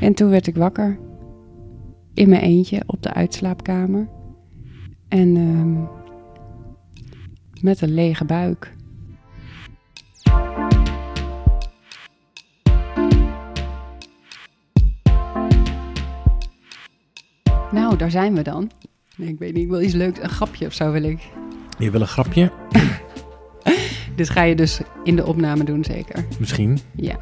En toen werd ik wakker. In mijn eentje op de uitslaapkamer. En ehm, met een lege buik. Nou, daar zijn we dan. Nee, ik weet niet, ik wil iets leuks, een grapje of zo wil ik. Je wil een grapje? Dit ga je dus in de opname doen, zeker? Misschien. Ja.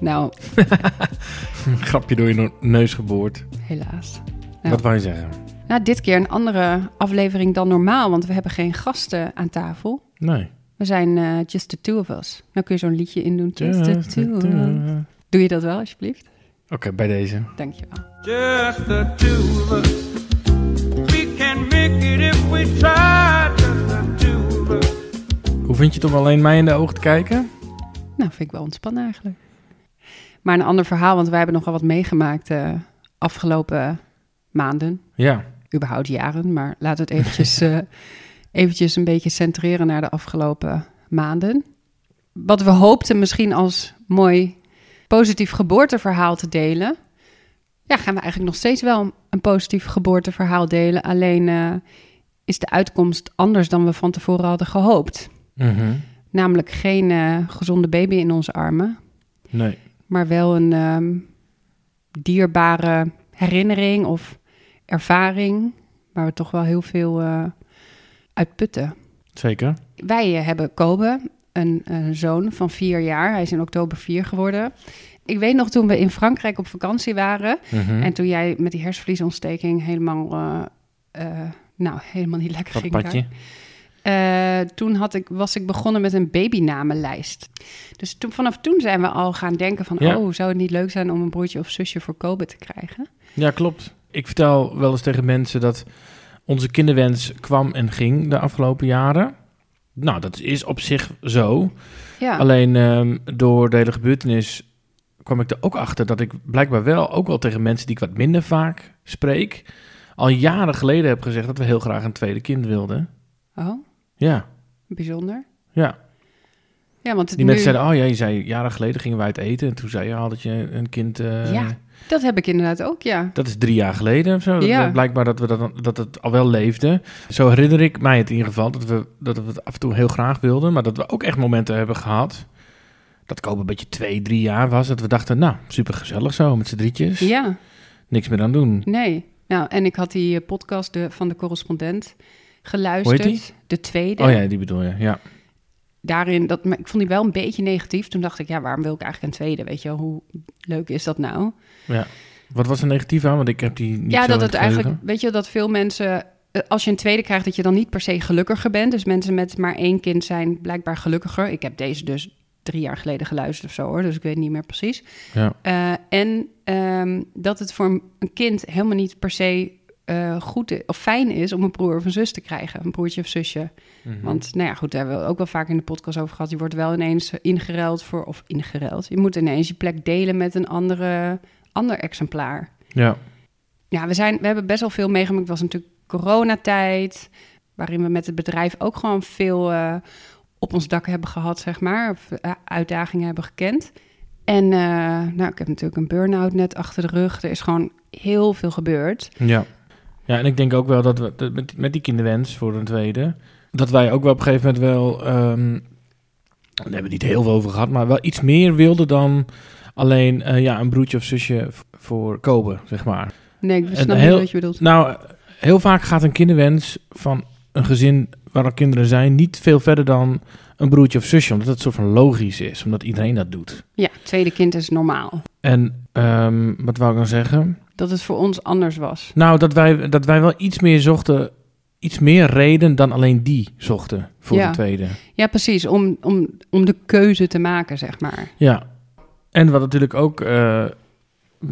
Nou, grapje door je neus geboord. helaas. Ja. Wat wou je zeggen? Nou, dit keer een andere aflevering dan normaal, want we hebben geen gasten aan tafel. Nee. We zijn eh, just the two of us. Nou kun je zo'n liedje indoen. Just the two of us. Oké, Doe je dat wel, alsjeblieft? bij deze. Dankjewel. Just the two of us. We can make it if we try. Just the two of us. Hoe vind je het om alleen mij in de ogen te kijken? Nou, vind ik wel ontspannen eigenlijk. Maar een ander verhaal, want wij hebben nogal wat meegemaakt eh afgelopen maanden. Ja. überhaupt jaren, maar laten we het eventjes, eh, eventjes een beetje centreren naar de afgelopen maanden. Wat we hoopten misschien als mooi positief geboorteverhaal te delen, ja, gaan we eigenlijk nog steeds wel een positief geboorteverhaal delen. Alleen eh, is de uitkomst anders dan we van tevoren hadden gehoopt. Mhm. Namelijk geen gezonde baby in onze armen, Nee. Maar wel een ehm, dierbare herinnering of ervaring waar we toch wel heel veel eh uit putten. Zeker. Wij eh, hebben Kobe, een, een zoon van vier jaar. Hij is in oktober vier geworden. Ik weet nog toen we in Frankrijk op vakantie waren Mhm. en toen jij met die hersenvliesontsteking helemaal, eh, eh, nou, helemaal niet lekker Dat ging. daar. Eh, toen had ik, was ik begonnen met een babynamenlijst. Dus toen, vanaf toen zijn we al gaan denken van... Ja. oh, zou het niet leuk zijn om een broertje of zusje voor Kobe te krijgen? Ja, klopt. Ik vertel wel eens tegen mensen dat onze kinderwens kwam en ging de afgelopen jaren. Nou, dat is op zich zo. Ja, Alleen ehm, door de hele gebeurtenis kwam ik er ook achter dat ik blijkbaar wel, ook wel tegen mensen die ik wat minder vaak spreek, al jaren geleden heb gezegd dat we heel graag een tweede kind wilden. oh, Ja, bijzonder. ja. Ja, want Die nu, mensen zeiden, oh ja, je zei jaren geleden gingen wij het eten en toen zei je al dat je een kind... eh, Ja. dat heb ik inderdaad ook, ja. Dat is drie jaar geleden of zo. Ja. Blijkbaar dat, we dat, dat het al wel leefde. Zo herinner ik mij het in ieder geval. Dat we, dat we het af en toe heel graag wilden. Maar dat we ook echt momenten hebben gehad. Dat ook een beetje twee, drie jaar was. Dat we dachten, nou, super gezellig zo met z'n drietjes. Ja, Niks meer aan doen. nee. Nou, en ik had die eh, podcast de, van de correspondent geluisterd. De tweede. Oh ja, die bedoel je. Ja. Daarin, dat, maar ik vond die wel een beetje negatief. Toen dacht ik, ja, waarom wil ik eigenlijk een tweede? Weet je hoe leuk is dat nou? ja. Wat was er negatief aan? Want ik heb die niet ja, dat het eigenlijk, weet je, dat veel mensen, eh, als je een tweede krijgt, dat je dan niet per se gelukkiger bent. Dus mensen met maar één kind zijn blijkbaar gelukkiger. Ik heb deze dus drie jaar geleden geluisterd of zo hoor, dus ik weet niet meer precies. Ja. Eh, en ehm, dat het voor een kind helemaal niet per se eh, goed of fijn is om een broer of een zus te krijgen, een broertje of zusje. Mhm. Want, nou ja, goed, daar hebben we ook wel vaak in de podcast over gehad. Je wordt wel ineens ingeruild voor, of ingeruild. Je moet ineens je plek delen met een andere, ander exemplaar. Ja. Ja, we, zijn, we hebben best wel veel meegemaakt. Het was natuurlijk coronatijd, waarin we met het bedrijf ook gewoon veel eh, op ons dak hebben gehad, zeg maar. Of eh, uitdagingen hebben gekend. En eh, nou, ik heb natuurlijk een burn-out net achter de rug. Er is gewoon heel veel gebeurd. Ja. Ja, en ik denk ook wel dat we dat met, met die kinderwens voor een tweede, dat wij ook wel op een gegeven moment wel, ehm daar hebben we het niet heel veel over gehad, maar wel iets meer wilden dan alleen eh, ja, een broertje of zusje voor Kobe, zeg maar. Nee, ik snap heel- niet wat je bedoelt. Nou, heel vaak gaat een kinderwens van een gezin waar al kinderen zijn niet veel verder dan een broertje of zusje, omdat het soort van logisch is, omdat iedereen dat doet. Ja, tweede kind is normaal. En ehm, wat wou ik dan zeggen? Dat het voor ons anders was. Nou, dat wij, dat wij wel iets meer zochten, iets meer reden dan alleen die zochten voor Ja. de tweede. Ja, precies. Om, om, om de keuze te maken, zeg maar. Ja. En wat natuurlijk ook eh,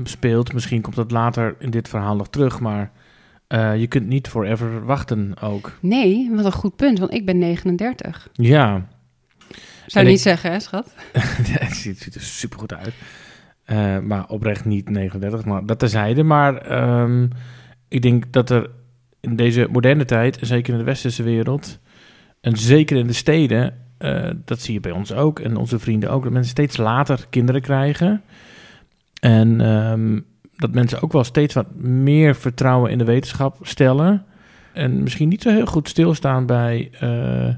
speelt, misschien komt dat later in dit verhaal nog terug, maar eh, je kunt niet forever wachten ook. Nee, wat een goed punt, want ik ben 39. Ja, Zou En niet ik- zeggen, hè, schat? het ziet, ziet er supergoed uit. Eh, maar oprecht niet 39, maar dat terzijde. Maar ehm, ik denk dat er in deze moderne tijd, zeker in de westerse wereld, en zeker in de steden, eh, dat zie je bij ons ook en onze vrienden ook, dat mensen steeds later kinderen krijgen. En ehm, dat mensen ook wel steeds wat meer vertrouwen in de wetenschap stellen. En misschien niet zo heel goed stilstaan bij eh,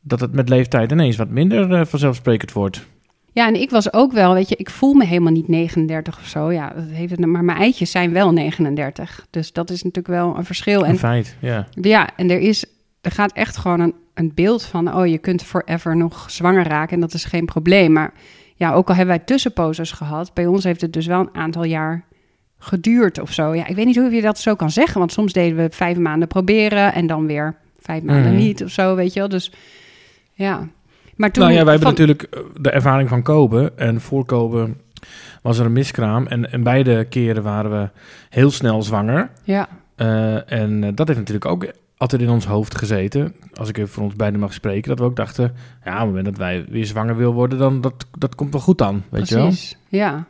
dat het met leeftijd ineens wat minder eh, vanzelfsprekend wordt. Ja, en ik was ook wel, weet je, ik voel me helemaal niet 39 of zo. Ja, dat heeft het, maar mijn eitjes zijn wel 39. Dus dat is natuurlijk wel een verschil. En Een feit, ja. Ja, en er is, er gaat echt gewoon een, een beeld van, oh, je kunt forever nog zwanger raken en dat is geen probleem. Maar ja, ook al hebben wij tussenposes gehad, bij ons heeft het dus wel een aantal jaar geduurd of zo. Ja, ik weet niet hoe je dat zo kan zeggen, want soms deden we vijf maanden proberen en dan weer vijf maanden Mhm. niet of zo, weet je wel. Dus ja. Maar toen Nou ja, wij hebben natuurlijk eh, de ervaring van Kobe. En voor Kobe was er een miskraam. En, en beide keren waren we heel snel zwanger. Ja, Eh, en eh, dat heeft natuurlijk ook altijd in ons hoofd gezeten. Als ik even voor ons beiden mag spreken. Dat we ook dachten, ja, op het moment dat wij weer zwanger wil worden, dan dat, dat komt wel goed aan. Weet precies. Ja.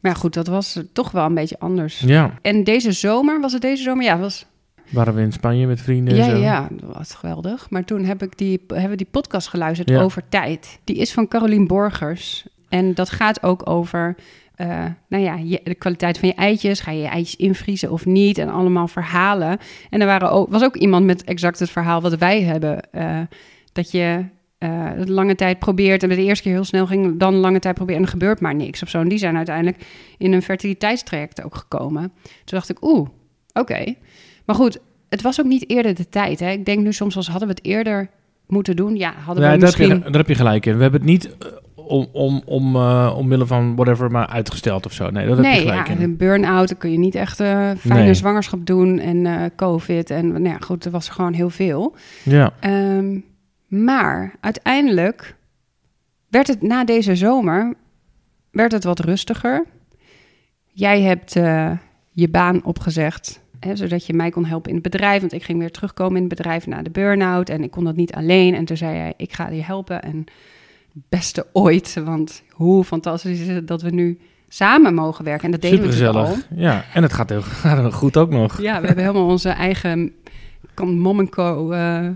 Maar goed, dat was toch wel een beetje anders. Ja, En deze zomer, was het deze zomer? Ja, was waren we in Spanje met vrienden Ja, en zo. ja, dat was geweldig. Maar toen heb ik die, hebben we die podcast geluisterd Ja. over tijd. Die is van Carolien Borgers. En dat gaat ook over eh, nou ja, je, de kwaliteit van je eitjes. Ga je je eitjes invriezen of niet? En allemaal verhalen. En er waren ook, was ook iemand met exact het verhaal wat wij hebben. eh, dat je het lange tijd probeert en de eerste keer heel snel ging, dan lange tijd probeert en er gebeurt maar niks of zo. En die zijn uiteindelijk in een fertiliteitstraject ook gekomen. Toen dacht ik, oeh, oké. Maar goed, het was ook niet eerder de tijd. Hè? Ik denk nu soms als hadden we het eerder moeten doen. Ja, hadden we daar, misschien... heb je, daar heb je gelijk in. We hebben het niet eh, om, om, om, eh, omwille van whatever maar uitgesteld of zo. Nee, dat heb je gelijk ja, in. een burn-out, dan kun je niet echt fijne Nee. zwangerschap doen en covid. En nou ja, goed, er was gewoon heel veel. Ja, Ehm, maar uiteindelijk werd het na deze zomer werd het wat rustiger. Jij hebt eh, je baan opgezegd, hè, zodat je mij kon helpen in het bedrijf. Want ik ging weer terugkomen in het bedrijf na de burn-out en ik kon dat niet alleen. En toen zei jij, ik ga je helpen en beste ooit. Want hoe fantastisch is het dat we nu samen mogen werken. En dat deden we natuurlijk al. Ja, en het gaat heel, gaat heel goed ook nog. Ja, we hebben helemaal onze eigen Mom Co. eh,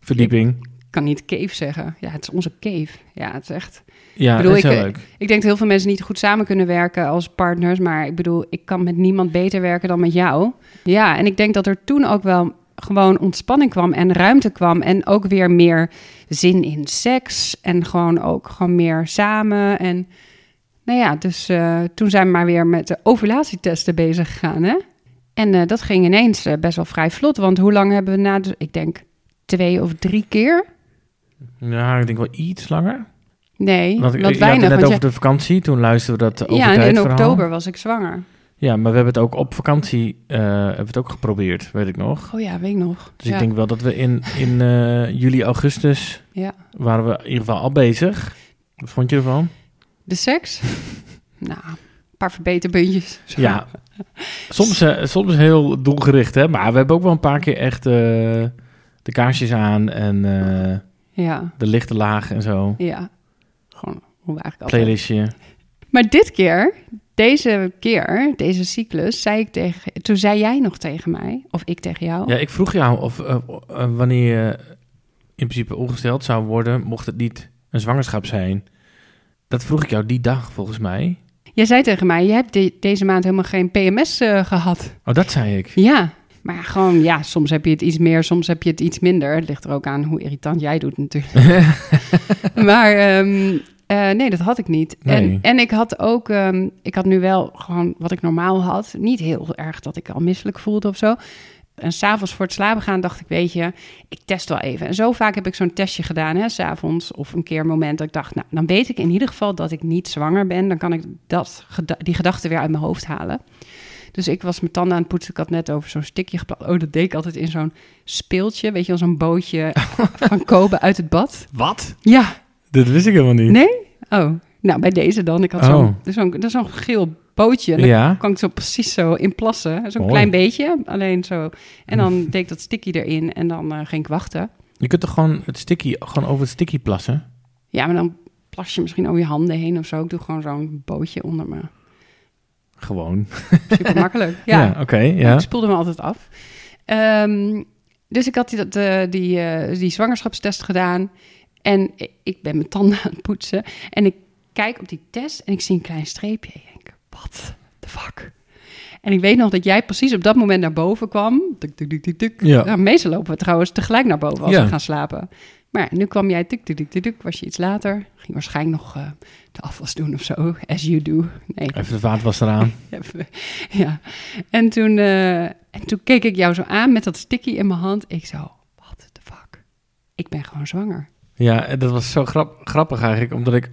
Verdieping. Kan niet cave zeggen. Ja, het is onze cave. Ja, het is echt. Ja, bedoel, dat is ik, heel eh, leuk. Ik denk dat heel veel mensen niet goed samen kunnen werken als partners. Maar ik bedoel, ik kan met niemand beter werken dan met jou. Ja, en ik denk dat er toen ook wel gewoon ontspanning kwam en ruimte kwam. En ook weer meer zin in seks. En gewoon ook gewoon meer samen. En nou ja, dus eh, toen zijn we maar weer met de ovulatietesten bezig gegaan. Hè? En eh, dat ging ineens best wel vrij vlot. Want hoe lang hebben we na, ik denk twee of drie keer? Ja, ik denk wel iets langer. Nee, Want ik, wat je had weinig. het net over de vakantie. Toen luisterden we dat over ja, en in oktober was ik zwanger. Ja, maar we hebben het ook op vakantie eh, hebben we het ook geprobeerd, weet ik nog. Oh ja, weet ik nog. Dus ja. ik denk wel dat we in, in eh, juli, augustus ja. waren we in ieder geval al bezig. Wat vond je ervan? De seks? nou, een paar verbeterpuntjes. Ja, soms, eh, soms heel doelgericht, hè. Maar we hebben ook wel een paar keer echt de kaarsjes aan en Ja, de lichte laag en zo. ja. Gewoon hoe we eigenlijk altijd... Playlistje. Maar dit keer, deze keer, deze cyclus, zei ik tegen... Toen zei jij nog tegen mij, of ik tegen jou... Ja, ik vroeg jou of eh, eh, wanneer je in principe ongesteld zou worden, mocht het niet een zwangerschap zijn. Dat vroeg ik jou die dag, volgens mij. Jij zei tegen mij, je hebt de- deze maand helemaal geen PMS eh, gehad. Oh, dat zei ik. Ja, maar gewoon, ja, soms heb je het iets meer, soms heb je het iets minder. Het ligt er ook aan hoe irritant jij doet natuurlijk. maar ehm, eh, nee, dat had ik niet. En, Nee. en ik had ook, ehm, ik had nu wel gewoon wat ik normaal had. Niet heel erg dat ik al misselijk voelde of zo. En s'avonds voor het slapen gaan dacht ik, weet je, ik test wel even. En zo vaak heb ik zo'n testje gedaan, hè, s'avonds. Of een keer een moment dat ik dacht, nou, dan weet ik in ieder geval dat ik niet zwanger ben. Dan kan ik dat, die gedachte weer uit mijn hoofd halen. Dus ik was mijn tanden aan het poetsen. Ik had net over zo'n stikje geplakt. Oh, dat deed ik altijd in zo'n speeltje. Weet je wel, zo'n bootje van Kobe uit het bad. Wat? Ja, Dat wist ik helemaal niet. nee? Oh, nou, bij deze dan. Ik had Oh. zo'n, zo'n, dat is zo'n geel bootje. En daar Ja. kan ik zo precies zo in plassen. Zo'n klein beetje, alleen zo. En dan deed ik dat sticky erin en dan eh, ging ik wachten. Je kunt toch gewoon het sticky, gewoon over het sticky plassen? Ja, maar dan plas je misschien over je handen heen of zo. Ik doe gewoon zo'n bootje onder me. Gewoon. Super makkelijk. Ja, Ja, oké, ja. Ik spoelde me altijd af. Ehm, dus ik had die, dat, eh, die, eh, die zwangerschapstest gedaan. En ik ben mijn tanden aan het poetsen. En ik kijk op die test en ik zie een klein streepje. En ik denk, wat the fuck? En ik weet nog dat jij precies op dat moment naar boven kwam. Tuk, tuk, tuk, tuk, tuk. Ja. Nou, meestal lopen we trouwens tegelijk naar boven als Ja. we gaan slapen. Maar nu kwam jij tuk, tuk, tuk, tuk. Was je iets later. Ging waarschijnlijk nog eh, de afwas doen of zo. As you do. Nee, Even de vaatwas eraan. Even, ja. En toen, eh, en toen keek ik jou zo aan met dat sticky in mijn hand. Ik zo, what the fuck? Ik ben gewoon zwanger. Ja, en dat was zo grap, grappig eigenlijk, omdat ik...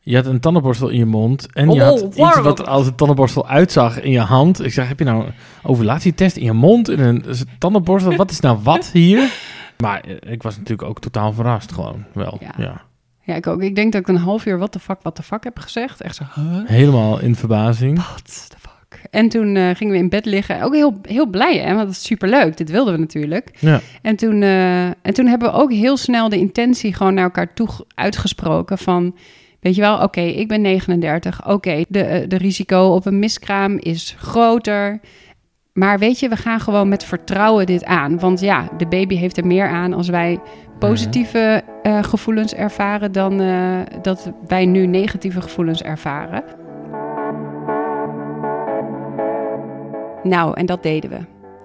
Je had een tandenborstel in je mond en je Oh, had iets wat er als een tandenborstel uitzag in je hand. Ik zeg, heb je nou een ovulatietest in je mond in een tandenborstel? Wat is nou wat hier? Maar eh, ik was natuurlijk ook totaal verrast gewoon wel. Ja. Ja. Ja, ik ook. Ik denk dat ik een half uur what the fuck, what the fuck heb gezegd. Echt zo, huh? Helemaal in verbazing. What the fuck? En toen eh, gingen we in bed liggen. Ook heel, heel blij, hè? Want dat is superleuk. Dit wilden we natuurlijk. Ja. En toen, eh, en toen hebben we ook heel snel de intentie gewoon naar elkaar toe uitgesproken van... Weet je wel, oké, ik ben 39. Oké, de, de risico op een miskraam is groter. Maar weet je, we gaan gewoon met vertrouwen dit aan. Want ja, de baby heeft er meer aan als wij positieve eh, gevoelens ervaren... dan eh, dat wij nu negatieve gevoelens ervaren. Nou, en dat deden we.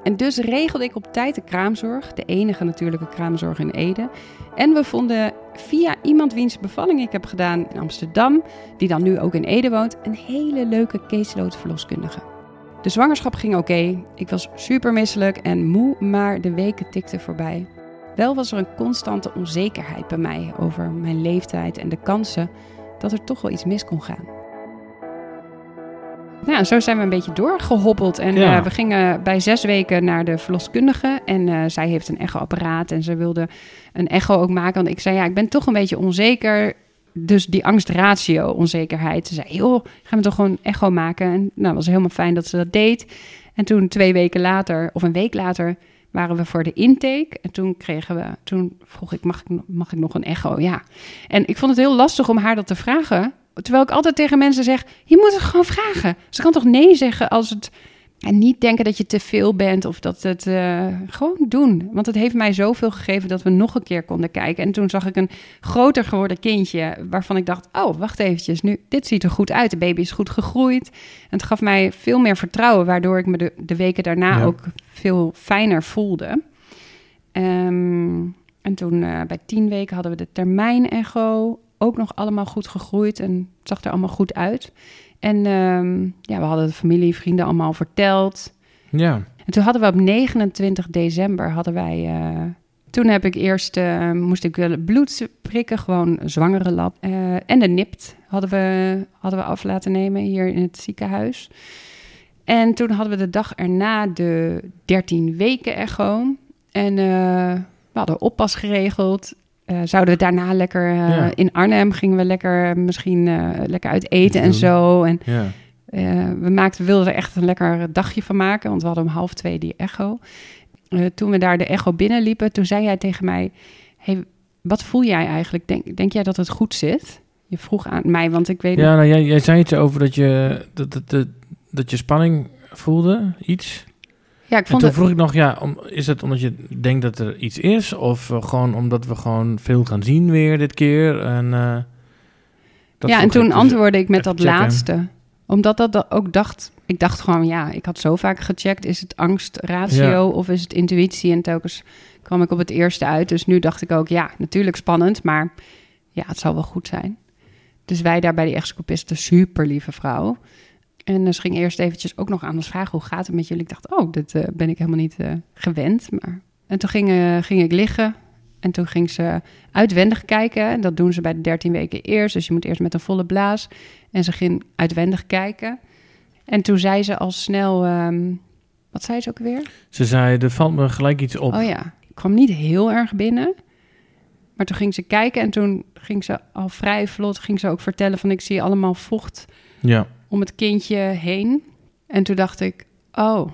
En dus regelde ik op tijd de kraamzorg, de enige natuurlijke kraamzorg in Ede. En we vonden via iemand wiens bevalling ik heb gedaan in Amsterdam, die dan nu ook in Ede woont, een hele leuke caseload verloskundige. De zwangerschap ging oké, ik was super misselijk en moe, maar de weken tikten voorbij. Wel was er een constante onzekerheid bij mij over mijn leeftijd en de kansen dat er toch wel iets mis kon gaan. Nou, en zo zijn we een beetje doorgehobbeld. En Ja. eh, we gingen bij zes weken naar de verloskundige. En eh, zij heeft een echoapparaat. En ze wilde een echo ook maken. Want ik zei, ja, ik ben toch een beetje onzeker. Dus die angstratio, onzekerheid. Ze zei, joh, gaan we toch gewoon echo maken? En nou, was helemaal fijn dat ze dat deed. En toen twee weken later, of een week later, waren we voor de intake. En toen kregen we, toen vroeg ik, mag ik, mag ik nog een echo? Ja. En ik vond het heel lastig om haar dat te vragen. Terwijl ik altijd tegen mensen zeg, je moet het gewoon vragen. Ze kan toch nee zeggen als het... En niet denken dat je te veel bent of dat het eh, gewoon doen. Want het heeft mij zoveel gegeven dat we nog een keer konden kijken. En toen zag ik een groter geworden kindje waarvan ik dacht: Oh, wacht eventjes, nu, dit ziet er goed uit. De baby is goed gegroeid. En het gaf mij veel meer vertrouwen, waardoor ik me de, de weken daarna Ja. ook veel fijner voelde. Ehm, en toen eh, bij tien weken hadden we de termijn-echo. Ook nog allemaal goed gegroeid en het zag er allemaal goed uit. En ehm, ja, we hadden de familie, vrienden allemaal verteld. Ja. En toen hadden we op 29 december hadden wij. eh, toen heb ik eerst eh, moest ik bloed prikken, gewoon zwangere lab. Eh, en de nipt hadden we, hadden we af laten nemen hier in het ziekenhuis. En toen hadden we de dag erna de 13 weken echo. En we hadden oppas geregeld. Eh, zouden we daarna lekker eh, Ja. in Arnhem gingen we lekker misschien eh, lekker uit eten en zo. En Ja. we maakten, wilden er echt een lekker dagje van maken, want we hadden om half twee die echo. Toen we daar de echo binnenliepen, toen zei jij tegen mij... Hey, wat voel jij eigenlijk? Denk, denk jij dat het goed zit? Je vroeg aan mij, want ik weet... Ja, nou, jij, jij zei iets over dat je, dat, dat, dat, dat je spanning voelde, iets. Ja ik En vond toen het... vroeg ik nog, ja, om, is het omdat je denkt dat er iets is? Of eh, gewoon omdat we gewoon veel gaan zien weer dit keer? En, eh, dat ja, en toen ik dus antwoordde ik met dat checken. laatste. Omdat dat da- ook dacht... Ik dacht gewoon, ja, ik had zo vaak gecheckt. Is het angstratio Ja. of is het intuïtie? En telkens kwam ik op het eerste uit. Dus nu dacht ik ook, ja, natuurlijk spannend. Maar ja, het zal wel goed zijn. Dus wij daar bij die echoscopist, een super lieve vrouw. En ze ging eerst eventjes ook nog aan ons vragen... hoe gaat het met jullie? Ik dacht, oh, dit eh, ben ik helemaal niet eh, gewend. Maar... En toen ging, eh, ging ik liggen... En toen ging ze uitwendig kijken. En Dat doen ze bij de 13 weken eerst. Dus je moet eerst met een volle blaas. En ze ging uitwendig kijken. En toen zei ze al snel... ehm, wat zei ze ook weer? Ze zei, er valt me gelijk iets op. Oh ja, ik kwam niet heel erg binnen. Maar toen ging ze kijken en toen ging ze al vrij vlot... ging ze ook vertellen van ik zie allemaal vocht Ja, om het kindje heen. En toen dacht ik, oh,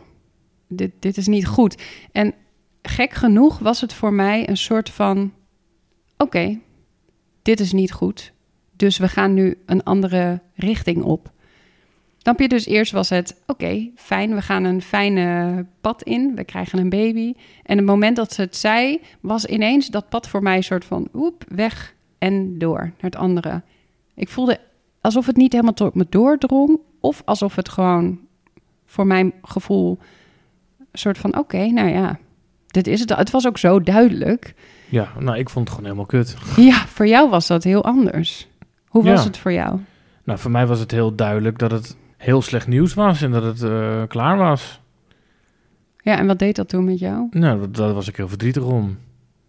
dit, dit is niet goed. En gek genoeg was het voor mij een soort van... oké, dit is niet goed. Dus we gaan nu een andere richting op. Snap je? Dus eerst was het, oké, fijn, we gaan een fijne pad in. We krijgen een baby. En het moment dat ze het zei, was ineens dat pad voor mij een soort van... oep, weg en door naar het andere. Ik voelde alsof het niet helemaal tot me doordrong. Of alsof het gewoon voor mijn gevoel een soort van... Oké, nou ja, dit is het. Het was ook zo duidelijk. Ja, nou, ik vond het gewoon helemaal kut. Ja, voor jou was dat heel anders. Hoe was Ja. het voor jou? Nou, voor mij was het heel duidelijk dat het heel slecht nieuws was en dat het eh, klaar was. Ja, en wat deed dat toen met jou? Nou, dat- daar was ik heel verdrietig om.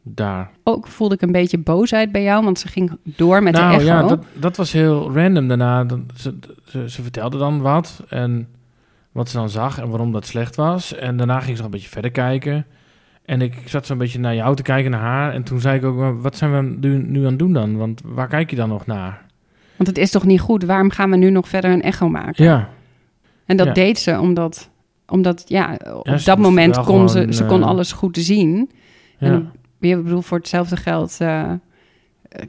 Daar. Ook voelde ik een beetje boosheid bij jou, want ze ging door met nou de echo. ja, dat, dat was heel random daarna. Dan- Ze, ze, ze vertelde dan wat en wat ze dan zag en waarom dat slecht was. En daarna ging ze nog een beetje verder kijken. En ik zat zo'n beetje naar jou te kijken, naar haar. En toen zei ik ook, "Maar wat zijn we nu, nu aan het doen dan? Want waar kijk je dan nog naar? Want het is toch niet goed? Waarom gaan we nu nog verder een echo maken? Ja, En dat Ja. deed ze omdat, omdat ja, op Ja, dat moment kon ze, ze kon eh, alles goed zien. ja. En weer, ik bedoel, voor hetzelfde geld eh,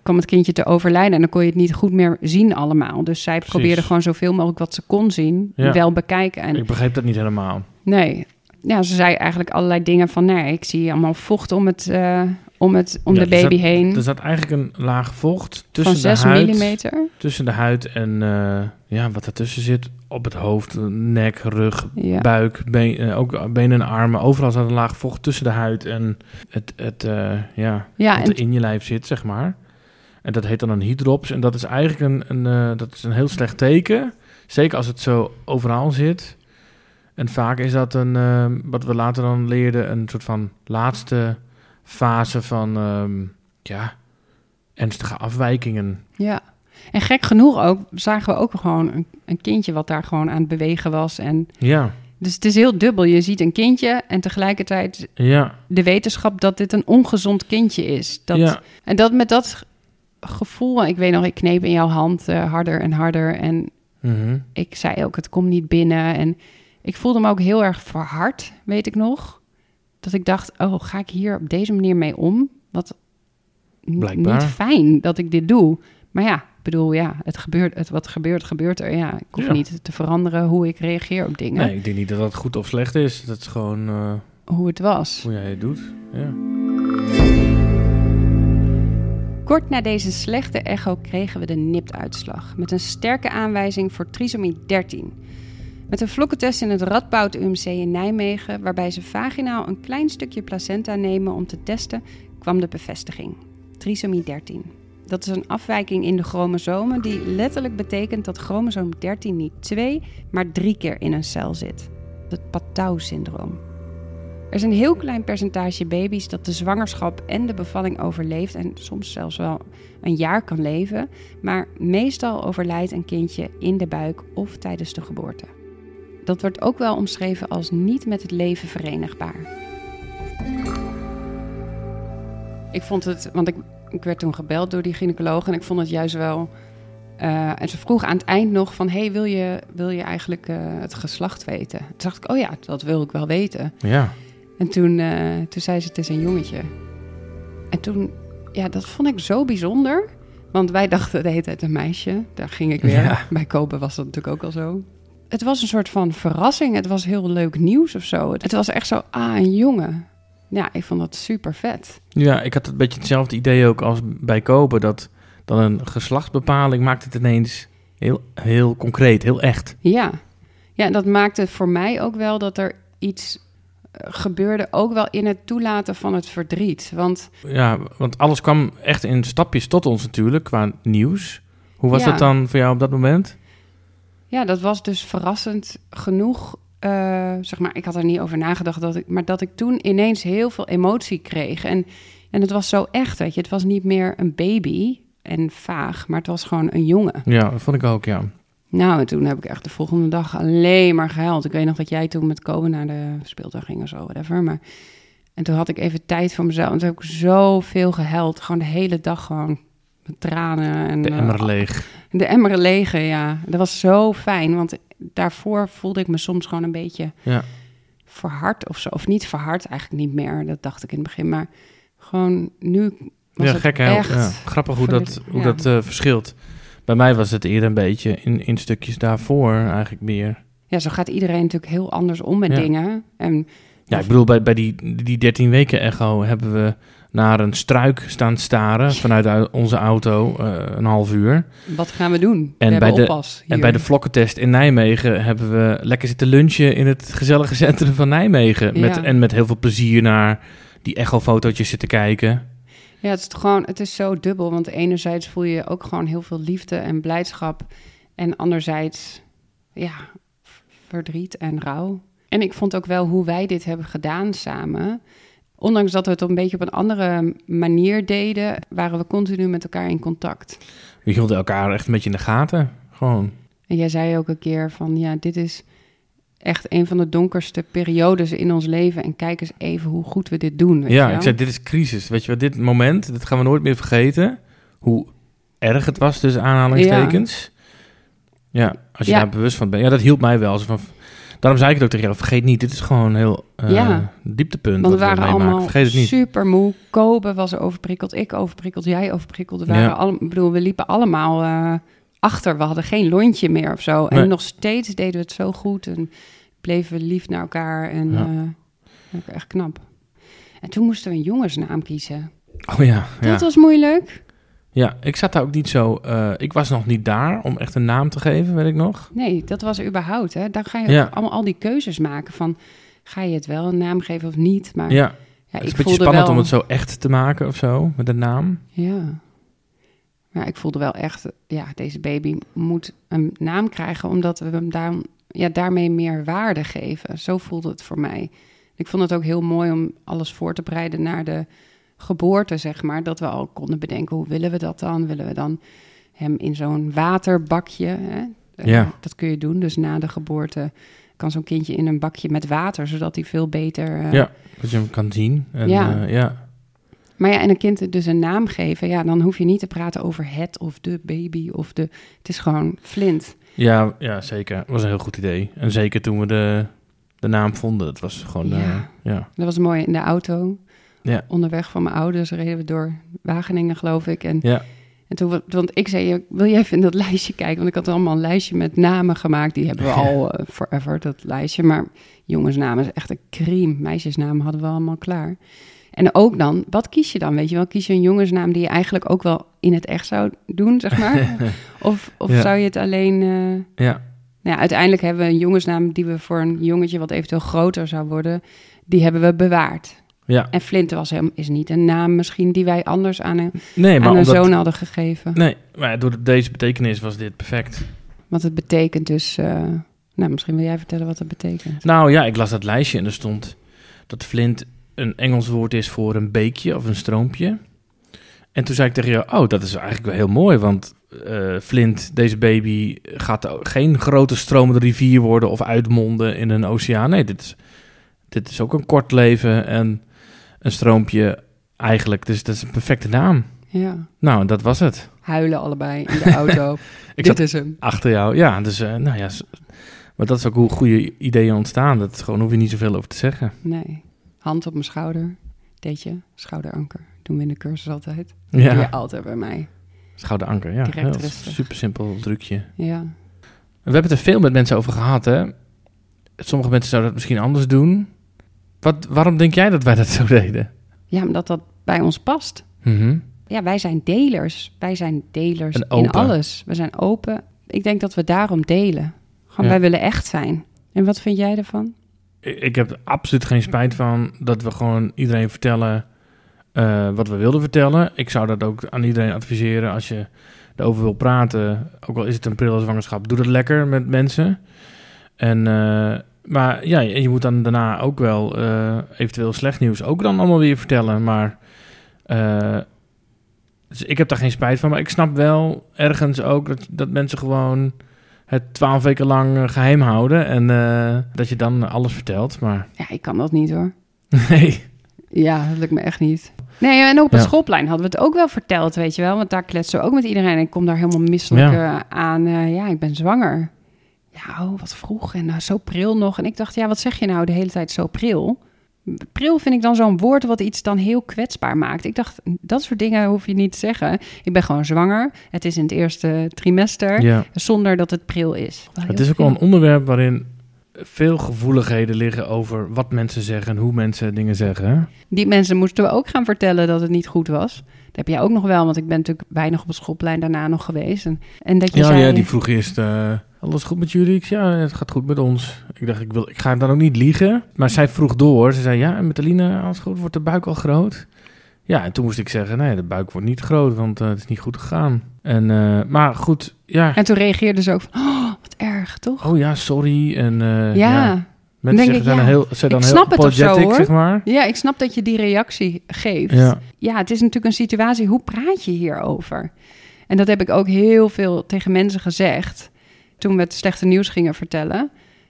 kwam het kindje te overlijden. En dan kon je het niet goed meer zien allemaal. Dus zij Precies. probeerde gewoon zoveel mogelijk wat ze kon zien, Ja. wel bekijken. En ik begreep dat niet helemaal. nee, ja, ze zei eigenlijk allerlei dingen van... nee, ik zie allemaal vocht om, het, eh, om, het, om Ja, de zat- baby heen. Er zat eigenlijk een laag vocht van tussen 6 de huid, millimeter. tussen de huid en eh, ja, wat ertussen zit. Op het hoofd, nek, rug, Ja. buik, been, eh, ook benen en armen. Overal zat een laag vocht tussen de huid en het, het eh, ja, Ja, wat en er in je lijf zit, zeg maar. En dat heet dan een hydrops. En dat is eigenlijk een, een, dat is een heel slecht teken. Zeker als het zo overal zit. En vaak is dat een, wat we later dan leerden, een soort van laatste fase van, ehm, ja, ernstige afwijkingen. Ja. En gek genoeg ook zagen we ook gewoon een, een kindje wat daar gewoon aan het bewegen was. En Ja, dus het is heel dubbel. Je ziet een kindje en tegelijkertijd ja, de wetenschap dat dit een ongezond kindje is. Dat, ja. En dat met dat gevoel, ik weet nog, ik kneep in jouw hand eh, harder en harder. En Mhm. ik zei ook, het komt niet binnen. En ik voelde me ook heel erg verhard, weet ik nog. Dat ik dacht, oh, ga ik hier op deze manier mee om? Wat Blijkbaar. niet fijn dat ik dit doe. Maar ja, ik bedoel, ja, het gebeurt, het, wat gebeurt, gebeurt er. Ja, ik hoef Ja. niet te veranderen hoe ik reageer op dingen, Nee, ik denk niet dat dat goed of slecht is. Dat is gewoon eh, hoe het was. hoe jij het doet. Ja. Kort na deze slechte echo kregen we de NIPT-uitslag. Met een sterke aanwijzing voor trisomie 13. Met een vlokkentest in het Radboud UMC in Nijmegen, waarbij ze vaginaal een klein stukje placenta nemen om te testen, kwam de bevestiging. Trisomie 13. Dat is een afwijking in de chromosomen die letterlijk betekent dat chromosoom 13 niet twee, maar drie keer in een cel zit. Het Patau-syndroom. Er is een heel klein percentage baby's dat de zwangerschap en de bevalling overleeft en soms zelfs wel een jaar kan leven, maar meestal overlijdt een kindje in de buik of tijdens de geboorte. Dat wordt ook wel omschreven als niet met het leven verenigbaar. Ik vond het, want ik, ik werd toen gebeld door die gynaecoloog en ik vond het juist wel. eh, en ze vroeg aan het eind nog van, hey, wil je, wil je eigenlijk eh, het geslacht weten? Toen dacht ik, oh ja, dat wil ik wel weten. Ja. En toen, eh, toen zei ze, het is een jongetje. En toen, ja, dat vond ik zo bijzonder. Want wij dachten de hele tijd een meisje. Daar ging ik weer. Ja. Bij Kopen was dat natuurlijk ook al zo. Het was een soort van verrassing. Het was heel leuk nieuws of zo. Het was echt zo, ah, een jongen. Ja, ik vond dat super vet. Ja, ik had een beetje hetzelfde idee ook als bij kopen. Dat dan een geslachtsbepaling maakt het ineens heel, heel concreet, heel echt. Ja. Ja, en dat maakte voor mij ook wel dat er iets eh, gebeurde. Ook wel in het toelaten van het verdriet. Want Ja, want alles kwam echt in stapjes tot ons natuurlijk, qua nieuws. Hoe was Ja. dat dan voor jou op dat moment? Ja, dat was dus verrassend genoeg. eh, zeg maar, ik had er niet over nagedacht, dat ik, maar dat ik toen ineens heel veel emotie kreeg. En, en het was zo echt, weet je. Het was niet meer een baby en vaag, maar het was gewoon een jongen. Ja, dat vond ik ook, ja. Nou, en toen heb ik echt de volgende dag alleen maar gehuild. Ik weet nog dat jij toen met Kobe naar de speeltuin ging of zo, whatever. Maar, en toen had ik even tijd voor mezelf. En toen heb ik zoveel gehuild. Gewoon de hele dag gewoon met tranen. En, De eh, emmer leeg. de emmer lege, ja. Dat was zo fijn, want daarvoor voelde ik me soms gewoon een beetje Ja. verhard of zo. Of niet verhard, eigenlijk niet meer. Dat dacht ik in het begin. Maar gewoon nu was ja, het gek hè? echt... Ja, grappig hoe dat, hoe dat eh, verschilt. Bij mij was het eerder een beetje in, in stukjes daarvoor eigenlijk meer. Ja, zo gaat iedereen natuurlijk heel anders om met dingen. En Ja, ik bedoel, bij, bij die, die 13 weken echo hebben we naar een struik staan staren vanuit onze auto eh, een half uur. Wat gaan we doen? En we bij de- En bij de vlokkentest in Nijmegen hebben we lekker zitten lunchen in het gezellige centrum van Nijmegen. Met, Ja. En met heel veel plezier naar die echo-fotootjes zitten kijken. Ja, het is toch gewoon, het is zo dubbel. Want enerzijds voel je ook gewoon heel veel liefde en blijdschap. En anderzijds, ja, verdriet en rouw. En ik vond ook wel hoe wij dit hebben gedaan samen. Ondanks dat we het een beetje op een andere manier deden, waren we continu met elkaar in contact. We hielden elkaar echt een beetje in de gaten. Gewoon. En jij zei ook een keer van, ja, dit is echt een van de donkerste periodes in ons leven. En kijk eens even hoe goed we dit doen. Weet Ja, je wel? ik zei, dit is crisis. Weet je wat, dit moment, dat gaan we nooit meer vergeten. Hoe erg het was, tussen aanhalingstekens. Ja, als je Ja. daar bewust van bent. Ja, dat hielp mij wel. Zo van, daarom zei ik het ook tegen jou, vergeet niet, dit is gewoon een heel Ja. dieptepunt. Want we waren allemaal Vergeet het niet. super moe. Kobe was overprikkeld, ik overprikkeld, jij overprikkeld. We, waren Ja. bedoel, we liepen allemaal eh, achter. We hadden geen lontje meer of zo. En Nee. nog steeds deden we het zo goed en bleven we lief naar elkaar. En Ja. eh, echt knap. En toen moesten we een jongensnaam kiezen. Oh ja, ja. Dat was moeilijk. Ja, ik zat daar ook niet zo... eh, ik was nog niet daar om echt een naam te geven, weet ik nog. Nee, dat was überhaupt. Hè. Dan ga je Ja. allemaal al die keuzes maken van... ga je het wel een naam geven of niet? Maar Ja, ja, het is een beetje spannend wel... om het zo echt te maken of zo, met een naam. Ja. Maar ik voelde wel echt, ja, deze baby moet een naam krijgen, omdat we hem daar, ja, daarmee meer waarde geven. Zo voelde het voor mij. Ik vond het ook heel mooi om alles voor te bereiden naar de geboorte, zeg maar. Dat we al konden bedenken, hoe willen we dat dan? Willen we dan hem in zo'n waterbakje, hè? Eh, Ja. dat kun je doen. Dus na de geboorte kan zo'n kindje in een bakje met water, zodat hij veel beter... eh, Ja, dat je hem kan zien. En, Ja. ja. ja. maar ja, en een kind dus een naam geven, ja, dan hoef je niet te praten over het of de baby of de. Het is gewoon Flint. Ja, ja, zeker. Dat was een heel goed idee. En zeker toen we de, de naam vonden. Dat was gewoon... Ja. Ja. ja. Dat was mooi in de auto. Ja. Onderweg van mijn ouders reden we door Wageningen, geloof ik. En, Ja. en toen, want ik zei, wil jij even in dat lijstje kijken? Want ik had allemaal een lijstje met namen gemaakt. Die hebben we al eh, forever, dat lijstje. Maar jongensnamen is echt een crime. Meisjesnamen hadden we allemaal klaar. En ook dan, wat kies je dan? Weet je wel, kies je een jongensnaam die je eigenlijk ook wel in het echt zou doen, zeg maar? of of Ja. zou je het alleen... eh, ja. Nou ja, uiteindelijk hebben we een jongensnaam die we voor een jongetje wat eventueel groter zou worden, die hebben we bewaard. Ja. En Flint was hem, is niet een naam misschien die wij anders aan een, Nee, aan een zoon hadden gegeven. Nee, maar door deze betekenis was dit perfect. Want het betekent dus, eh, nou misschien wil jij vertellen wat het betekent. Nou ja, ik las dat lijstje en er stond dat flint een Engels woord is voor een beekje of een stroompje. En toen zei ik tegen jou, oh, dat is eigenlijk wel heel mooi, want eh, Flint, deze baby, gaat geen grote stromende rivier worden of uitmonden in een oceaan. Nee, dit is, dit is ook een kort leven en een stroompje eigenlijk. Dus dat is een perfecte naam. Ja, Nou, dat was het. huilen allebei in de auto. Ik Dit is hem. achter jou. Ja, dus eh, nou ja, maar dat is ook hoe goede ideeën ontstaan. Dat is gewoon hoef je niet zoveel over te zeggen. Nee, hand op mijn schouder. Deed je, schouderanker. Doen we in de cursus altijd. Doe je Ja, altijd bij mij. schouderanker. Ja, heel super simpel trucje. Ja. We hebben het er veel met mensen over gehad, hè? Sommige mensen zouden dat misschien anders doen. Wat, waarom denk jij dat wij dat zo deden? ja, omdat dat bij ons past. Mhm. Ja, wij zijn delers. Wij zijn delers in alles. We zijn open. Ik denk dat we daarom delen. Gewoon, Ja. wij willen echt zijn. En wat vind jij ervan? Ik, ik heb er absoluut geen spijt van dat we gewoon iedereen vertellen eh, wat we wilden vertellen. Ik zou dat ook aan iedereen adviseren als je erover wil praten. Ook al is het een prille zwangerschap, doe dat lekker met mensen. En, eh, maar ja, je moet dan daarna ook wel eh, eventueel slecht nieuws ook dan allemaal weer vertellen. Maar eh, dus ik heb daar geen spijt van. Maar ik snap wel ergens ook dat, dat mensen gewoon het twaalf weken lang eh, geheim houden. En dat je dan alles vertelt. Maar Ja, ik kan dat niet hoor. nee. Ja, dat lukt me echt niet. Nee, en op het Ja. schoolplein hadden we het ook wel verteld, weet je wel. Want daar kletsen we ook met iedereen. En ik kom daar helemaal misselijk Ja. aan. ja, ik ben zwanger. Ja, oh, wat vroeg. En nou, zo pril nog. En ik dacht, ja, wat zeg je nou de hele tijd zo pril? Pril vind ik dan zo'n woord wat iets dan heel kwetsbaar maakt. Ik dacht, dat soort dingen hoef je niet te zeggen. Ik ben gewoon zwanger. Het is in het eerste trimester. Ja. Zonder dat het pril is. Het is ook wel een onderwerp waarin veel gevoeligheden liggen over wat mensen zeggen en hoe mensen dingen zeggen. Die mensen moesten we ook gaan vertellen dat het niet goed was. Dat heb jij ook nog wel, want ik ben natuurlijk weinig op het schoolplein daarna nog geweest. En, en dat je Ja, zei... ja, die vroeg eerst, eh, alles goed met jullie? Ik zei, ja, het gaat goed met ons. Ik dacht, ik, wil, ik ga dan ook niet liegen. Maar zij vroeg door. Ze zei, ja, en met Aline, alles goed? Wordt de buik al groot? Ja, en toen moest ik zeggen, nee, de buik wordt niet groot, want eh, het is niet goed gegaan. En, eh, maar goed, ja. En toen reageerde ze ook van, oh, wat erg, toch? Oh ja, sorry. En ja. eh, ja. mensen zeggen, ik, zijn ja. heel, zijn dan heel snap het of zo, zeg maar. ik snap dat je die reactie geeft. Ja. ja, het is natuurlijk een situatie, hoe praat je hierover? En dat heb ik ook heel veel tegen mensen gezegd toen we het slechte nieuws gingen vertellen.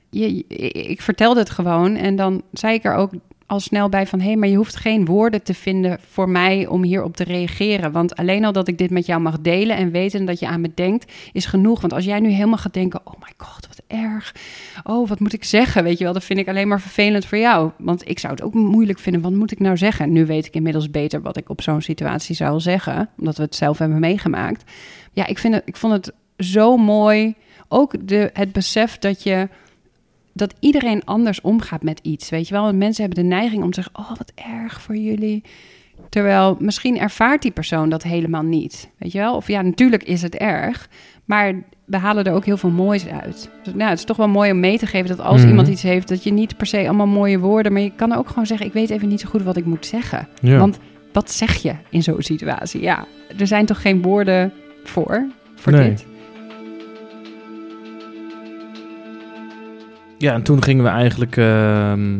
Je, ik vertelde het gewoon en dan zei ik er ook al snel bij van... hé, hey, maar je hoeft geen woorden te vinden voor mij om hierop te reageren. Want alleen al dat ik dit met jou mag delen en weten dat je aan me denkt, is genoeg. Want als jij nu helemaal gaat denken, oh my god, wat erg. Oh, wat moet ik zeggen? Weet je wel, dat vind ik alleen maar vervelend voor jou. Want ik zou het ook moeilijk vinden, wat moet ik nou zeggen? Nu weet ik inmiddels beter wat ik op zo'n situatie zou zeggen, omdat we het zelf hebben meegemaakt. Ja, ik, vind het, ik vond het zo mooi. Ook de, het besef dat je dat iedereen anders omgaat met iets. Weet je wel, Want mensen hebben de neiging om te zeggen: Oh, wat erg voor jullie. Terwijl misschien ervaart die persoon dat helemaal niet. Weet je wel? Of ja, natuurlijk is het erg. Maar we halen er ook heel veel moois uit. Dus, nou, het is toch wel mooi om mee te geven dat als Mhm. iemand iets heeft, dat je niet per se allemaal mooie woorden, maar je kan ook gewoon zeggen: Ik weet even niet zo goed wat ik moet zeggen. Ja. Want wat zeg je in zo'n situatie? Ja, er zijn toch geen woorden voor, voor Nee. dit? Ja, en toen gingen we eigenlijk ehm,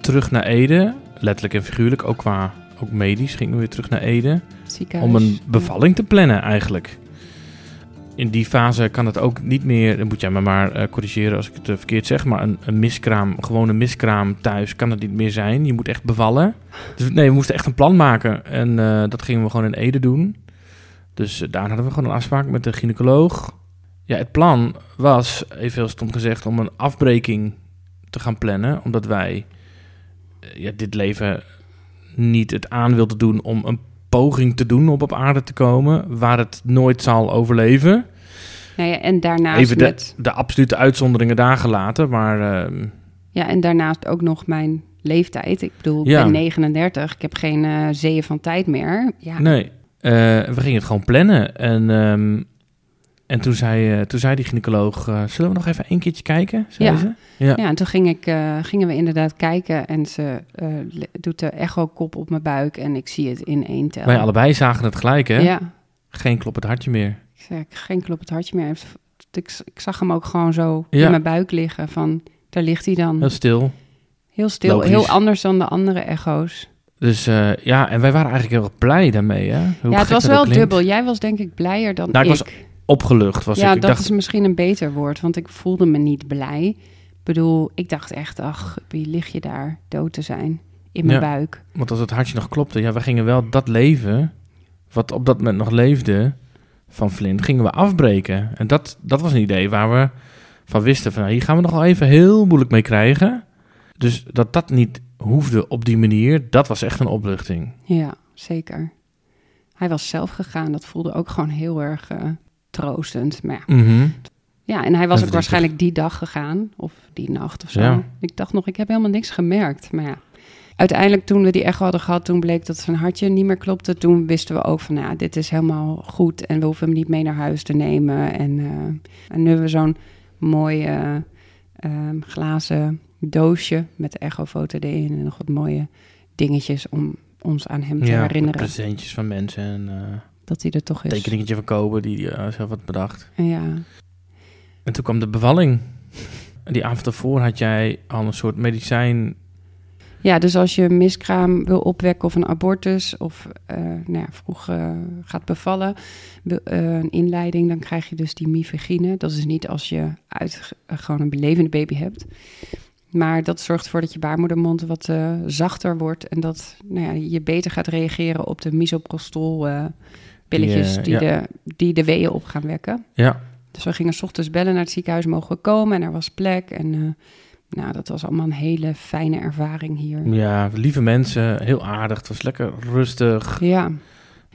terug naar Ede. Letterlijk en figuurlijk, ook qua ook medisch gingen we weer terug naar Ede. Ziekenhuis. Om een bevalling te plannen eigenlijk. In die fase kan het ook niet meer, dan moet jij me maar eh, corrigeren als ik het eh, verkeerd zeg, maar een, een miskraam, gewoon een miskraam thuis kan het niet meer zijn. Je moet echt bevallen. Dus nee, we moesten echt een plan maken en eh, dat gingen we gewoon in Ede doen. Dus daar hadden we gewoon een afspraak met de gynaecoloog. Ja, het plan was, even heel stom gezegd, om een afbreking te gaan plannen, omdat wij eh, ja, dit leven niet het aan wilden doen om een poging te doen om op aarde te komen, waar het nooit zal overleven. Nou ja, en daarnaast Even de, met, de absolute uitzonderingen daar gelaten, maar ehm, ja, en daarnaast ook nog mijn leeftijd. Ik bedoel, ik Ja. ben 39. Ik heb geen eh zeeën van tijd meer. Ja, nee. Eh, we gingen het gewoon plannen. En, ehm, en toen, zei, eh, toen zei die gynaecoloog, eh, zullen we nog even een keertje kijken? Ja. ze. Ja. Ja, en toen ging ik, eh, gingen we inderdaad kijken en ze doet de echo-kop op mijn buik en ik zie het in één tel. Wij allebei zagen het gelijk, hè? Ja, Geen kloppend hartje meer. ik zeg, geen klop het hartje meer. Ik, ik zag hem ook gewoon zo Ja. in mijn buik liggen van, daar ligt hij dan. Heel stil. Heel stil, Logisch. heel anders dan de andere echo's. Dus ja, en wij waren eigenlijk heel erg blij daarmee, hè? Hoe ja, het was wel dubbel. Jij was denk ik blijer dan Nou, ik ik. was Opgelucht was ja, ik. Ik dat dacht, is misschien een beter woord, want ik voelde me niet blij. Ik bedoel, ik dacht echt, ach, wie lig je daar dood te zijn in mijn Ja. buik. Want als het hartje nog klopte, ja, we gingen wel dat leven, wat op dat moment nog leefde, van Flint, gingen we afbreken. En dat, dat was een idee waar we van wisten van, nou, hier gaan we nog wel even heel moeilijk mee krijgen. Dus dat dat niet hoefde op die manier, dat was echt een opluchting. Ja, zeker. Hij was zelf gegaan, dat voelde ook gewoon heel erg eh, troostend. Maar ja. Mhm. ja, en hij was ook waarschijnlijk die dag gegaan, of die nacht of zo. Ja. Ik dacht nog, ik heb helemaal niks gemerkt. Maar ja, uiteindelijk toen we die echo hadden gehad, toen bleek dat zijn hartje niet meer klopte. Toen wisten we ook van, nou, dit is helemaal goed en we hoeven hem niet mee naar huis te nemen. En, eh, en nu hebben we zo'n mooi eh, ehm, glazen doosje met de echofoto erin en nog wat mooie dingetjes om ons aan hem te Ja, herinneren presentjes van mensen en eh dat hij er toch is. tekeningetje van Kobe die hij zelf had bedacht. Ja, En toen kwam de bevalling. Die avond daarvoor had jij al een soort medicijn. Ja, dus als je een miskraam wil opwekken of een abortus of eh, nou ja, vroeg eh, gaat bevallen, eh, een inleiding, dan krijg je dus die mifegine. Dat is niet als je uit, eh, gewoon een belevende baby hebt. Maar dat zorgt ervoor dat je baarmoedermond wat eh, zachter wordt en dat nou ja, je beter gaat reageren op de misoprostol eh, pilletjes Die, die, eh, de, die de weeën op gaan wekken. Ja, Dus we gingen 's ochtends bellen naar het ziekenhuis, mogen we komen? En er was plek. En eh, nou, dat was allemaal een hele fijne ervaring hier. ja, lieve mensen, heel aardig. Het was lekker rustig. Ja.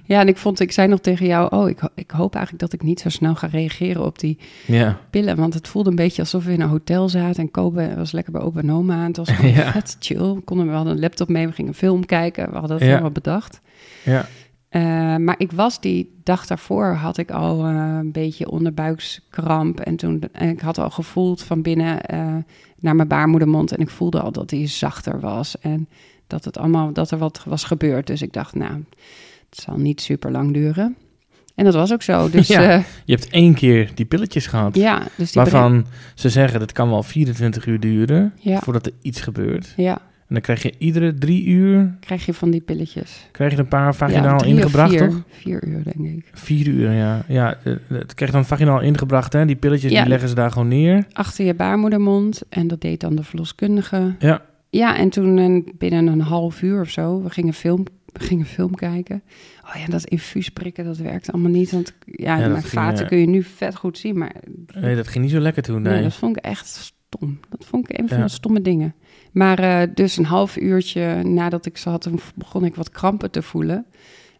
Ja, en ik vond, ik zei nog tegen jou, oh, ik, ik hoop eigenlijk dat ik niet zo snel ga reageren op die Ja. pillen. Want het voelde een beetje alsof we in een hotel zaten en Kobe was lekker bij opa en oma. En het was gewoon Ja. vet chill. We, konden, we hadden een laptop mee, we gingen een film kijken. We hadden het Ja. helemaal bedacht. Ja. Eh, maar ik was die dag daarvoor, had ik al eh, een beetje onderbuikskramp. En, toen, en ik had al gevoeld van binnen eh, naar mijn baarmoedermond. En ik voelde al dat die zachter was. En dat, het allemaal, dat er wat was gebeurd. Dus ik dacht, nou, het zal niet super lang duren. En dat was ook zo. Dus ja, Je hebt één keer die pilletjes gehad. ja dus die waarvan ze zeggen dat kan wel 24 uur duren Ja. voordat er iets gebeurt. Ja, En dan krijg je iedere drie uur krijg je van die pilletjes. krijg je een paar ja, vaginaal of ingebracht, vier, toch? Vier uur, denk ik. Vier uur, ja. Ja, het krijg je dan vaginaal ingebracht, hè? Die pilletjes Ja. die leggen ze daar gewoon neer. Achter je baarmoedermond. En dat deed dan de verloskundige. Ja, Ja, en toen eh, binnen een half uur of zo, we gingen film, we gingen film kijken. Oh ja, dat infuus prikken, dat werkt allemaal niet. Want ja, Ja, mijn vaten kun je nu vet goed zien. Maar nee, dat ging niet zo lekker toen, nee. nee. dat vond ik echt stom. Dat vond ik een van de stomme dingen. Maar eh, dus een half uurtje nadat ik zat, toen begon ik wat krampen te voelen.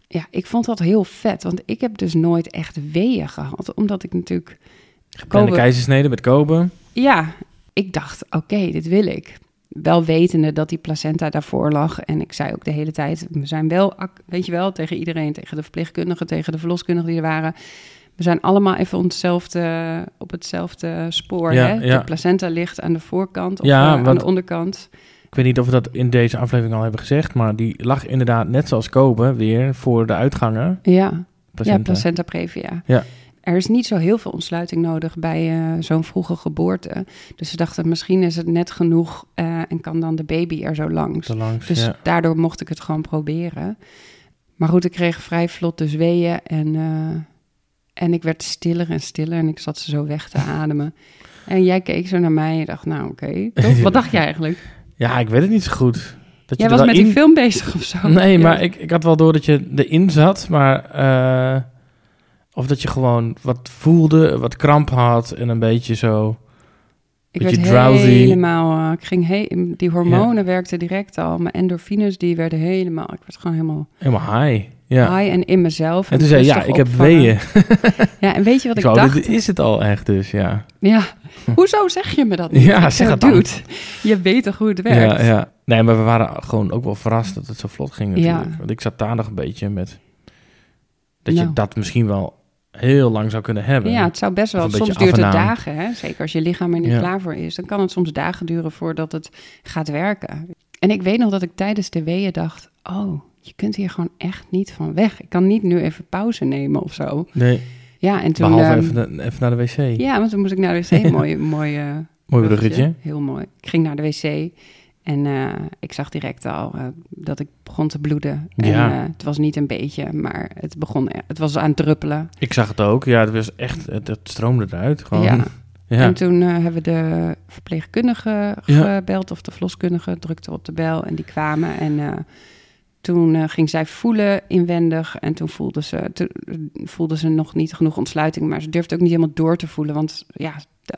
Ja, ik vond dat heel vet. Want ik heb dus nooit echt weeën gehad. Omdat ik natuurlijk... Kleine Kobe- keizersnede met koben. Ja, ik dacht, oké, dit wil ik. Wel wetende dat die placenta daarvoor lag. En ik zei ook de hele tijd, we zijn wel, weet je wel, tegen iedereen, tegen de verpleegkundigen, tegen de verloskundigen die er waren. We zijn allemaal even onszelfde, op hetzelfde spoor. Ja, hè? ja. De placenta ligt aan de voorkant of Ja, eh, aan want- de onderkant. Ik weet niet of we dat in deze aflevering al hebben gezegd, maar die lag inderdaad net zoals koben weer voor de uitgangen. Ja, ja Placenta. placenta previa. Ja. Er is niet zo heel veel ontsluiting nodig bij eh, zo'n vroege geboorte. Dus ze dachten, misschien is het net genoeg eh, en kan dan de baby er zo langs. Dus daardoor mocht ik het gewoon proberen. Maar goed, ik kreeg vrij vlot dus weeën en, en ik werd stiller en stiller en ik zat ze zo weg te ademen. En jij keek zo naar mij en dacht, nou oké? Wat dacht jij eigenlijk? Ja, ik weet het niet zo goed. Dat Jij was met die film bezig of zo? Nee, Ja. maar ik, ik had wel door dat je erin zat, maar... eh, of dat je gewoon wat voelde, wat kramp had en een beetje zo... Ik beetje werd drowsy. helemaal, eh, ik ging he die hormonen werkten direct al. Mijn endorfines die werden helemaal, ik werd gewoon helemaal Helemaal high. Ja. en in mezelf. En toen zei je, ja, ik heb opvangen. weeën. Ja, en weet je wat Ik ik, dacht? dit is het al echt dus, ja. Ja, hoezo zeg je me dat niet? Ja, Ik zeg het dude, je weet toch hoe het werkt? Ja, ja. Nee, maar we waren gewoon ook wel verrast dat het zo vlot ging natuurlijk. Ja. Want ik zat daar nog een beetje met... Dat Nou. je dat misschien wel heel lang zou kunnen hebben. Ja, het zou best wel. Soms duurt het dagen, hè? zeker als je lichaam er niet Ja. klaar voor is. Dan kan het soms dagen duren voordat het gaat werken. En ik weet nog dat ik tijdens de weeën dacht: Oh, je kunt hier gewoon echt niet van weg. Ik kan niet nu even pauze nemen of zo. Nee, Ja, en toen. behalve ehm, even, even naar de wc. Ja, want toen moest ik naar de wc. Mooi, mooi, eh, Mooi bruggetje. Heel mooi. Ik ging naar de wc en eh, ik zag direct al eh, dat ik begon te bloeden. En Ja. eh, het was niet een beetje, maar het begon, het was aan het druppelen. Ik zag het ook. Ja, het was echt... Het, het stroomde eruit. Gewoon. Ja. Ja. En toen hebben we de verpleegkundige Ja. gebeld of de verloskundige drukte op de bel en die kwamen. En toen eh, ging zij voelen inwendig en toen voelde ze, voelde ze nog niet genoeg ontsluiting, maar ze durfde ook niet helemaal door te voelen, want ja,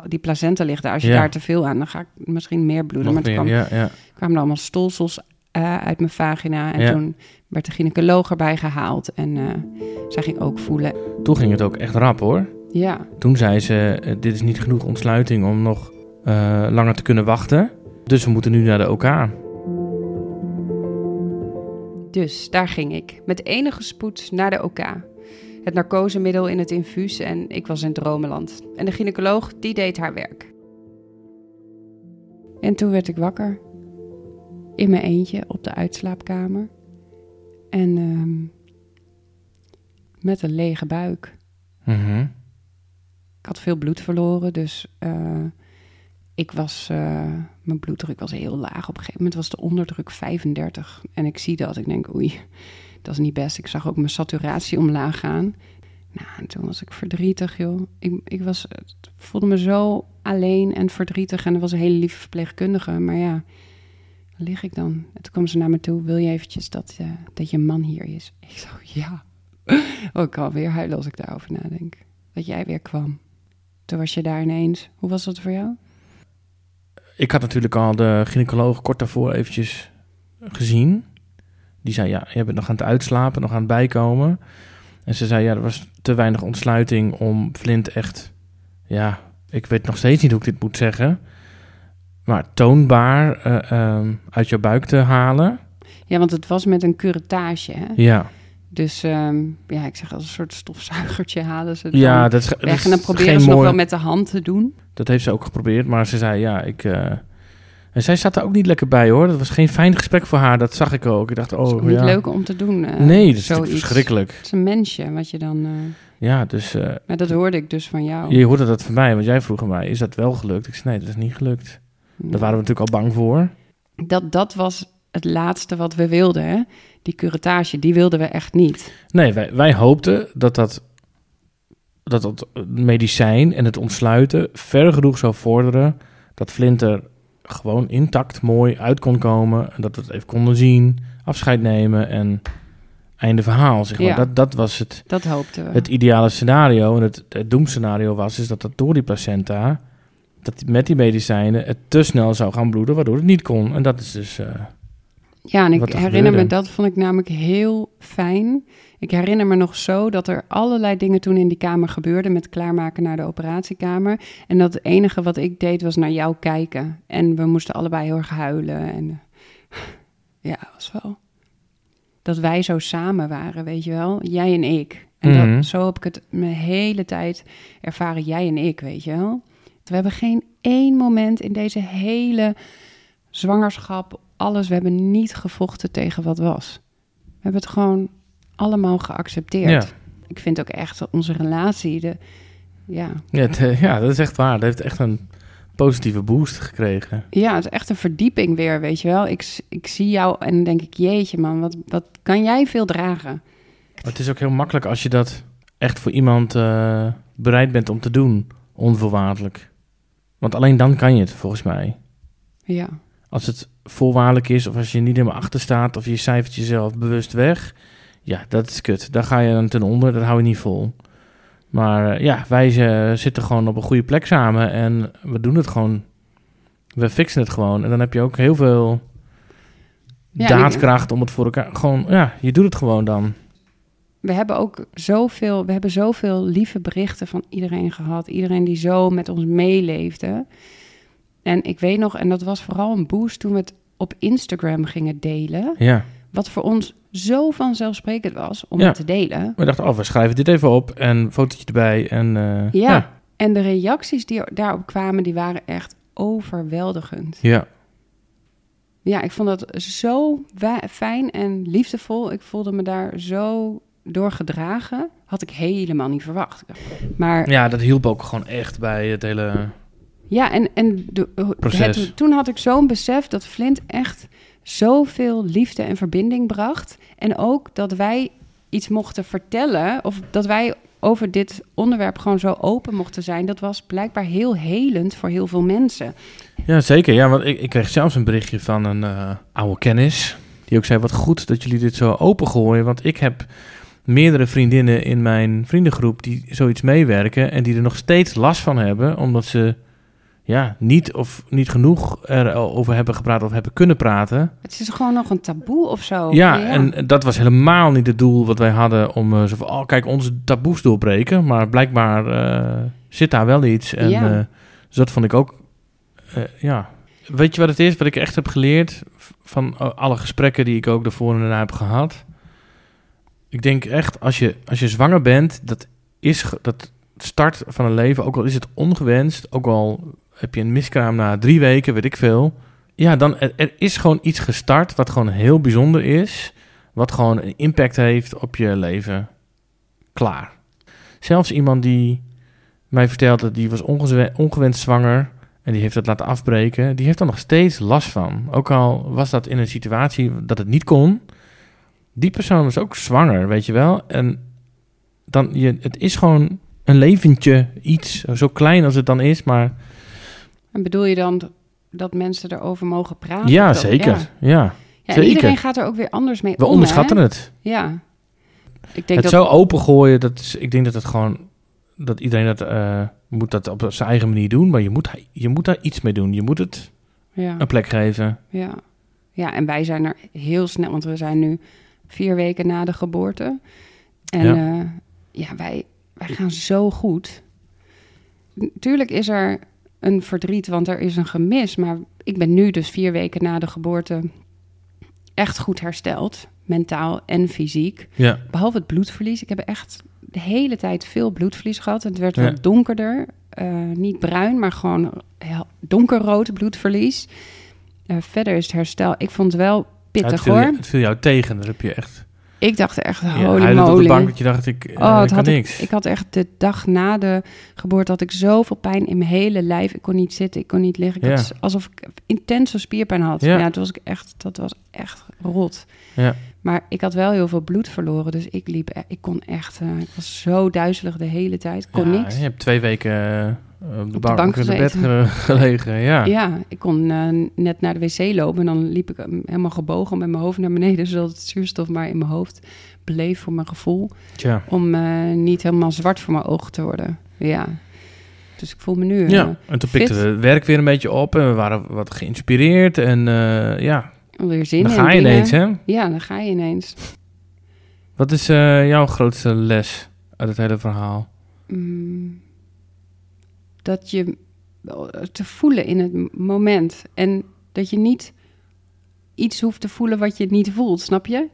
die placenta ligt daar. Als je Ja. daar te veel aan, dan ga ik misschien meer bloeden. Nog maar toen kwam, ja, kwamen er allemaal stolsels eh, uit mijn vagina en toen werd de gynaecoloog erbij gehaald en eh, zij ging ook voelen. Toen ging het ook echt rap, hoor. Ja, Toen zei ze, dit is niet genoeg ontsluiting om nog langer te kunnen wachten. Dus we moeten nu naar de OK. Dus daar ging ik, met enige spoed naar de OK. Het narcosemiddel in het infuus en ik was in dromenland. En de gynaecoloog, die deed haar werk. En toen werd ik wakker. In mijn eentje op de uitslaapkamer. En ehm, met een lege buik. Mhm. Ik had veel bloed verloren, dus eh, ik was, eh, mijn bloeddruk was heel laag. Op een gegeven moment was de onderdruk 35. En ik zie dat, ik denk, oei, dat is niet best. Ik zag ook mijn saturatie omlaag gaan. Nou, en toen was ik verdrietig, joh. Ik, ik was, het voelde me zo alleen en verdrietig. En er was een hele lieve verpleegkundige, maar ja, waar lig ik dan? En toen kwam ze naar me toe, wil je eventjes dat, eh, dat je man hier is? Ik zo, ja. Oh, ik kan weer huilen als ik daarover nadenk. Dat jij weer kwam. Toen was je daar ineens. Hoe was dat voor jou? Ik had natuurlijk al de gynaecoloog kort daarvoor eventjes gezien. Die zei, ja, je bent nog aan het uitslapen, nog aan het bijkomen. En ze zei, ja, er was te weinig ontsluiting om Flint echt... Ja, ik weet nog steeds niet hoe ik dit moet zeggen. Maar toonbaar eh, ehm, uit jouw buik te halen. Ja, want het was met een curettage, hè? Ja, Dus ehm, ja, ik zeg als een soort stofzuigertje halen ze het ja dat is, weg. En dan proberen ze nog wel met de hand te doen. Dat heeft ze ook geprobeerd, maar ze zei, ja, ik... eh, En zij zat er ook niet lekker bij, hoor. Dat was geen fijn gesprek voor haar, dat zag ik ook. Ik dacht, oh, niet ja. leuk om te doen. eh, nee, dat is verschrikkelijk. Het is een mensje wat je dan... eh, Ja, dus maar dat hoorde ik dus van jou. je hoorde dat van mij, want jij vroeg aan mij, is dat wel gelukt? Ik zei, nee, dat is niet gelukt. Daar waren we natuurlijk al bang voor. dat, dat was het laatste wat we wilden, hè? Die curettage, die wilden we echt niet. Nee, wij, wij hoopten dat dat, dat dat medicijn en het ontsluiten ver genoeg zou vorderen... dat Flint er gewoon intact mooi uit kon komen... en dat we het even konden zien, afscheid nemen en einde verhaal, zeg maar. Ja. Dat, dat was het, Dat hoopten we. het ideale scenario. En het, het doemscenario was is dat dat door die placenta... dat met die medicijnen het te snel zou gaan bloeden... waardoor het niet kon. En dat is dus... eh, Ja, en ik er herinner me, dat vond ik namelijk heel fijn. Ik herinner me nog zo dat er allerlei dingen toen in die kamer gebeurden met klaarmaken naar de operatiekamer. En dat het enige wat ik deed was naar jou kijken. En we moesten allebei heel erg huilen. En ja, was wel. Dat wij zo samen waren, weet je wel. Jij en ik. En Mhm. dat, zo heb ik het mijn hele tijd ervaren, jij en ik, weet je wel. We hebben geen één moment in deze hele zwangerschap, alles. We hebben niet gevochten tegen wat was. We hebben het gewoon allemaal geaccepteerd. Ja. Ik vind ook echt onze relatie, de, ja, ja, het, eh, ja, dat is echt waar. Dat heeft echt een positieve boost gekregen. ja, het is echt een verdieping weer, weet je wel. Ik, ik zie jou en dan denk ik, jeetje man, wat, wat kan jij veel dragen? Maar het is ook heel makkelijk als je dat echt voor iemand eh, bereid bent om te doen, onvoorwaardelijk. Want alleen dan kan je het, volgens mij. Ja, Als het voorwaardelijk is, of als je niet helemaal achter staat, of je cijfert jezelf bewust weg, ja, dat is kut. Daar ga je dan ten onder, dat hou je niet vol. Maar eh, ja, wij eh, zitten gewoon op een goede plek samen en we doen het gewoon. We fixen het gewoon. En dan heb je ook heel veel Ja, daadkracht om het voor elkaar... Gewoon, ja, je doet het gewoon dan. we hebben ook zoveel, we hebben zoveel lieve berichten van iedereen gehad. Iedereen die zo met ons meeleefde. En ik weet nog, en dat was vooral een boost toen we het op Instagram gingen delen. Ja. Wat voor ons zo vanzelfsprekend was om Ja. het te delen. We dachten, oh, we schrijven dit even op en een fotootje erbij. En eh, Ja. ja. En de reacties die daarop kwamen, die waren echt overweldigend. ja. Ja, ik vond dat zo fijn en liefdevol. Ik voelde me daar zo door gedragen. Had ik helemaal niet verwacht. Maar Ja, dat hielp ook gewoon echt bij het hele... Ja, en, en de, het- toen had ik zo'n besef dat Flint echt zoveel liefde en verbinding bracht. En ook dat wij iets mochten vertellen, of dat wij over dit onderwerp gewoon zo open mochten zijn. Dat was blijkbaar heel helend voor heel veel mensen. Ja, zeker. Ja, want ik, ik kreeg zelfs een berichtje van een eh, oude kennis. Die ook zei, wat goed dat jullie dit zo opengooien. Want ik heb meerdere vriendinnen in mijn vriendengroep die zoiets meewerken. En die er nog steeds last van hebben. Omdat ze ja, niet of niet genoeg erover hebben gepraat of hebben kunnen praten. Het is gewoon nog een taboe of zo. Ja, en dat was helemaal niet het doel wat wij hadden om eh, zo van, oh kijk, onze taboes doorbreken. Maar blijkbaar eh, zit daar wel iets. En Ja. eh, dus dat vond ik ook, ja. Weet je wat het is, wat ik echt heb geleerd van alle gesprekken die ik ook daarvoor en daarna heb gehad? Ik denk echt, als je, als je zwanger bent, dat is dat start van een leven, ook al is het ongewenst, ook al heb je een miskraam na drie weken, weet ik veel. Ja, dan er, er is gewoon iets gestart wat gewoon heel bijzonder is, wat gewoon een impact heeft op je leven. Klaar. Zelfs iemand die mij vertelde, die was ongewenst zwanger en die heeft het laten afbreken, die heeft er nog steeds last van. Ook al was dat in een situatie dat het niet kon, die persoon was ook zwanger, weet je wel. En dan, je, het is gewoon een leventje, iets, zo klein als het dan is, maar En bedoel je dan dat mensen erover mogen praten? ja, zeker. Ja. Ja. Ja, en zeker. iedereen gaat er ook weer anders mee We om, onderschatten hè? het. Ja. Ik denk Het dat... zo opengooien, dat is, ik denk dat het gewoon, dat iedereen dat eh, moet dat op zijn eigen manier doen, maar je moet, je moet daar iets mee doen. Je moet het Ja. een plek geven. Ja. Ja, en wij zijn er heel snel, want we zijn nu vier weken na de geboorte. En Ja. ja, ja wij, wij gaan zo goed. Natuurlijk is er een verdriet, want er is een gemis. Maar ik ben nu dus vier weken na de geboorte echt goed hersteld. Mentaal en fysiek. Ja, Behalve het bloedverlies. Ik heb echt de hele tijd veel bloedverlies gehad. Het werd Ja. wat donkerder. Eh, niet bruin, maar gewoon donkerrood bloedverlies. Eh, verder is het herstel. Ik vond het wel pittig het, viel, hoor. het viel jou tegen. Daar heb je echt... Ik dacht echt, Ja, holy op moly. de bank dat je dacht, ik, eh, Oh, ik had ik, niks. ik had echt de dag na de geboorte had ik zoveel pijn in mijn hele lijf. Ik kon niet zitten, ik kon niet liggen. Ik Ja. had alsof ik intense spierpijn had. Ja. Ja, toen was ik echt, dat was echt rot. Ja. Maar ik had wel heel veel bloed verloren, dus ik liep, e- ik kon echt, eh, ik was zo duizelig de hele tijd, ik kon Ja, niks. Je hebt twee weken eh, op de, de bank, in de bed gelegen. Ja. Ja, ik kon eh, net naar de wc lopen en dan liep ik eh, helemaal gebogen met mijn hoofd naar beneden, zodat het zuurstof maar in mijn hoofd bleef voor mijn gevoel. Tja. Om eh, niet helemaal zwart voor mijn ogen te worden. Ja. Dus ik voel me nu. eh, Ja, en toen pikten we het werk weer een beetje op en we waren wat geïnspireerd. En eh, ja, weer zin dan in ga je ineens, hè? Ja, dan ga je ineens. Wat is eh, jouw grootste les uit het hele verhaal? Mm, dat je te voelen in het moment. En dat je niet iets hoeft te voelen wat je niet voelt, snap je?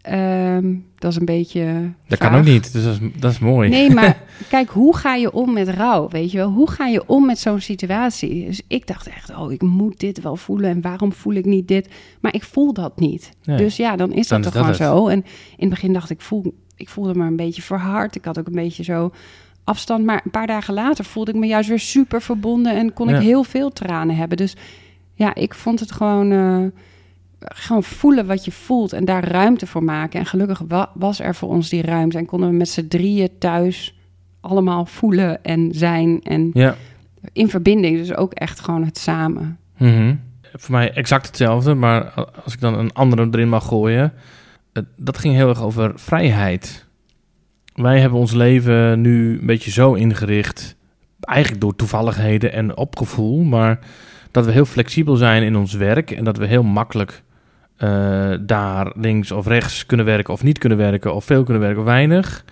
Ehm, dat is een beetje. Dat vaag. kan ook niet, dus dat is, dat is mooi. Nee, maar kijk, hoe ga je om met rouw? Weet je wel, hoe ga je om met zo'n situatie? Dus ik dacht echt, oh, ik moet dit wel voelen en waarom voel ik niet dit? Maar ik voel dat niet. Nee. Dus ja, dan is Dan dat is toch dat gewoon zo. En in het begin dacht ik, voel, ik voelde me een beetje verhard. Ik had ook een beetje zo afstand. Maar een paar dagen later voelde ik me juist weer super verbonden en kon Ja. ik heel veel tranen hebben. Dus ja, ik vond het gewoon, eh, gewoon voelen wat je voelt en daar ruimte voor maken. En gelukkig wa- was er voor ons die ruimte en konden we met z'n drieën thuis allemaal voelen en zijn en Ja. in verbinding. Dus ook echt gewoon het samen. Mhm. Voor mij exact hetzelfde, maar als ik dan een andere erin mag gooien. Dat ging heel erg over vrijheid. Wij hebben ons leven nu een beetje zo ingericht, eigenlijk door toevalligheden en opgevoel, maar dat we heel flexibel zijn in ons werk en dat we heel makkelijk eh, daar links of rechts kunnen werken of niet kunnen werken, of veel kunnen werken of weinig.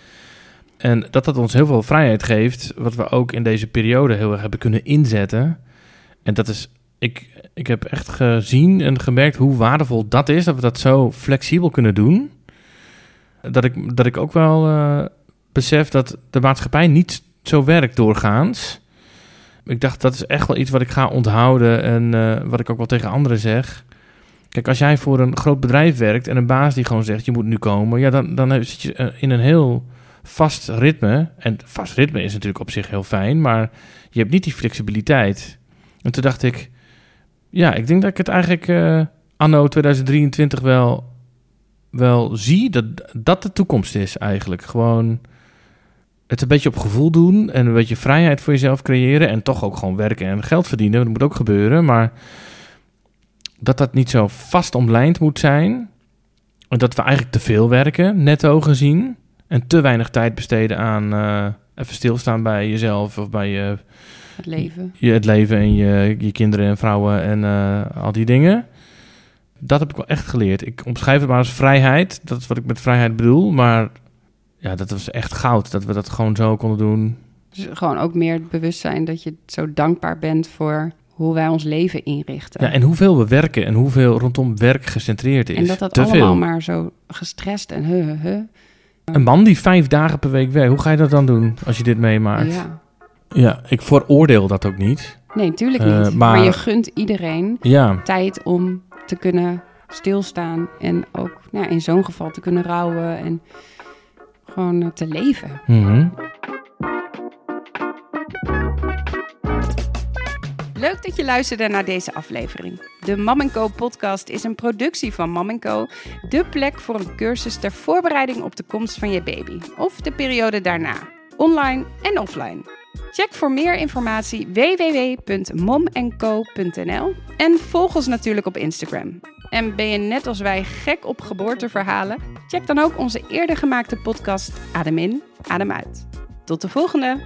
En dat dat ons heel veel vrijheid geeft, wat we ook in deze periode heel erg hebben kunnen inzetten. En dat is ik, ik heb echt gezien en gemerkt hoe waardevol dat is, dat we dat zo flexibel kunnen doen. Dat ik, dat ik ook wel eh, besef dat de maatschappij niet zo werkt doorgaans. Ik dacht, dat is echt wel iets wat ik ga onthouden en eh, wat ik ook wel tegen anderen zeg. Kijk, als jij voor een groot bedrijf werkt en een baas die gewoon zegt, je moet nu komen, ja, dan, dan zit je eh, in een heel vast ritme. En vast ritme is natuurlijk op zich heel fijn, maar je hebt niet die flexibiliteit. En toen dacht ik, ja, ik denk dat ik het eigenlijk eh, anno 2023 wel, wel zie dat dat de toekomst is eigenlijk. Gewoon het een beetje op gevoel doen en een beetje vrijheid voor jezelf creëren en toch ook gewoon werken en geld verdienen. Dat moet ook gebeuren, maar dat dat niet zo vast omlijnd moet zijn. En dat we eigenlijk te veel werken, netto gezien. En te weinig tijd besteden aan eh, even stilstaan bij jezelf of bij je Het leven. je, het leven en je, je kinderen en vrouwen en eh, al die dingen. Dat heb ik wel echt geleerd. Ik omschrijf het maar als vrijheid. Dat is wat ik met vrijheid bedoel. Maar ja, dat was echt goud. Dat we dat gewoon zo konden doen. Dus gewoon ook meer het bewustzijn dat je zo dankbaar bent voor hoe wij ons leven inrichten. Ja, en hoeveel we werken en hoeveel rondom werk gecentreerd is. En dat dat Te allemaal veel. maar zo gestrest en huh, huh, huh. Een man die vijf dagen per week werkt. Hoe ga je dat dan doen als je dit meemaakt? Ja, Ja. ik veroordeel dat ook niet. Nee, natuurlijk Eh, niet. maar- maar... je gunt iedereen Ja, tijd om te kunnen stilstaan en ook nou, ja, in zo'n geval te kunnen rouwen en gewoon eh, te leven. mhm. Leuk dat je luisterde naar deze aflevering. De Mam Co podcast is een productie van Mam Co, de plek voor een cursus ter voorbereiding op de komst van je baby of de periode daarna, online en offline. Check voor meer informatie www.momenco.nl en volg ons natuurlijk op Instagram. En ben je net als wij gek op geboorteverhalen? Check dan ook onze eerder gemaakte podcast Adem in, Adem uit. Tot de volgende!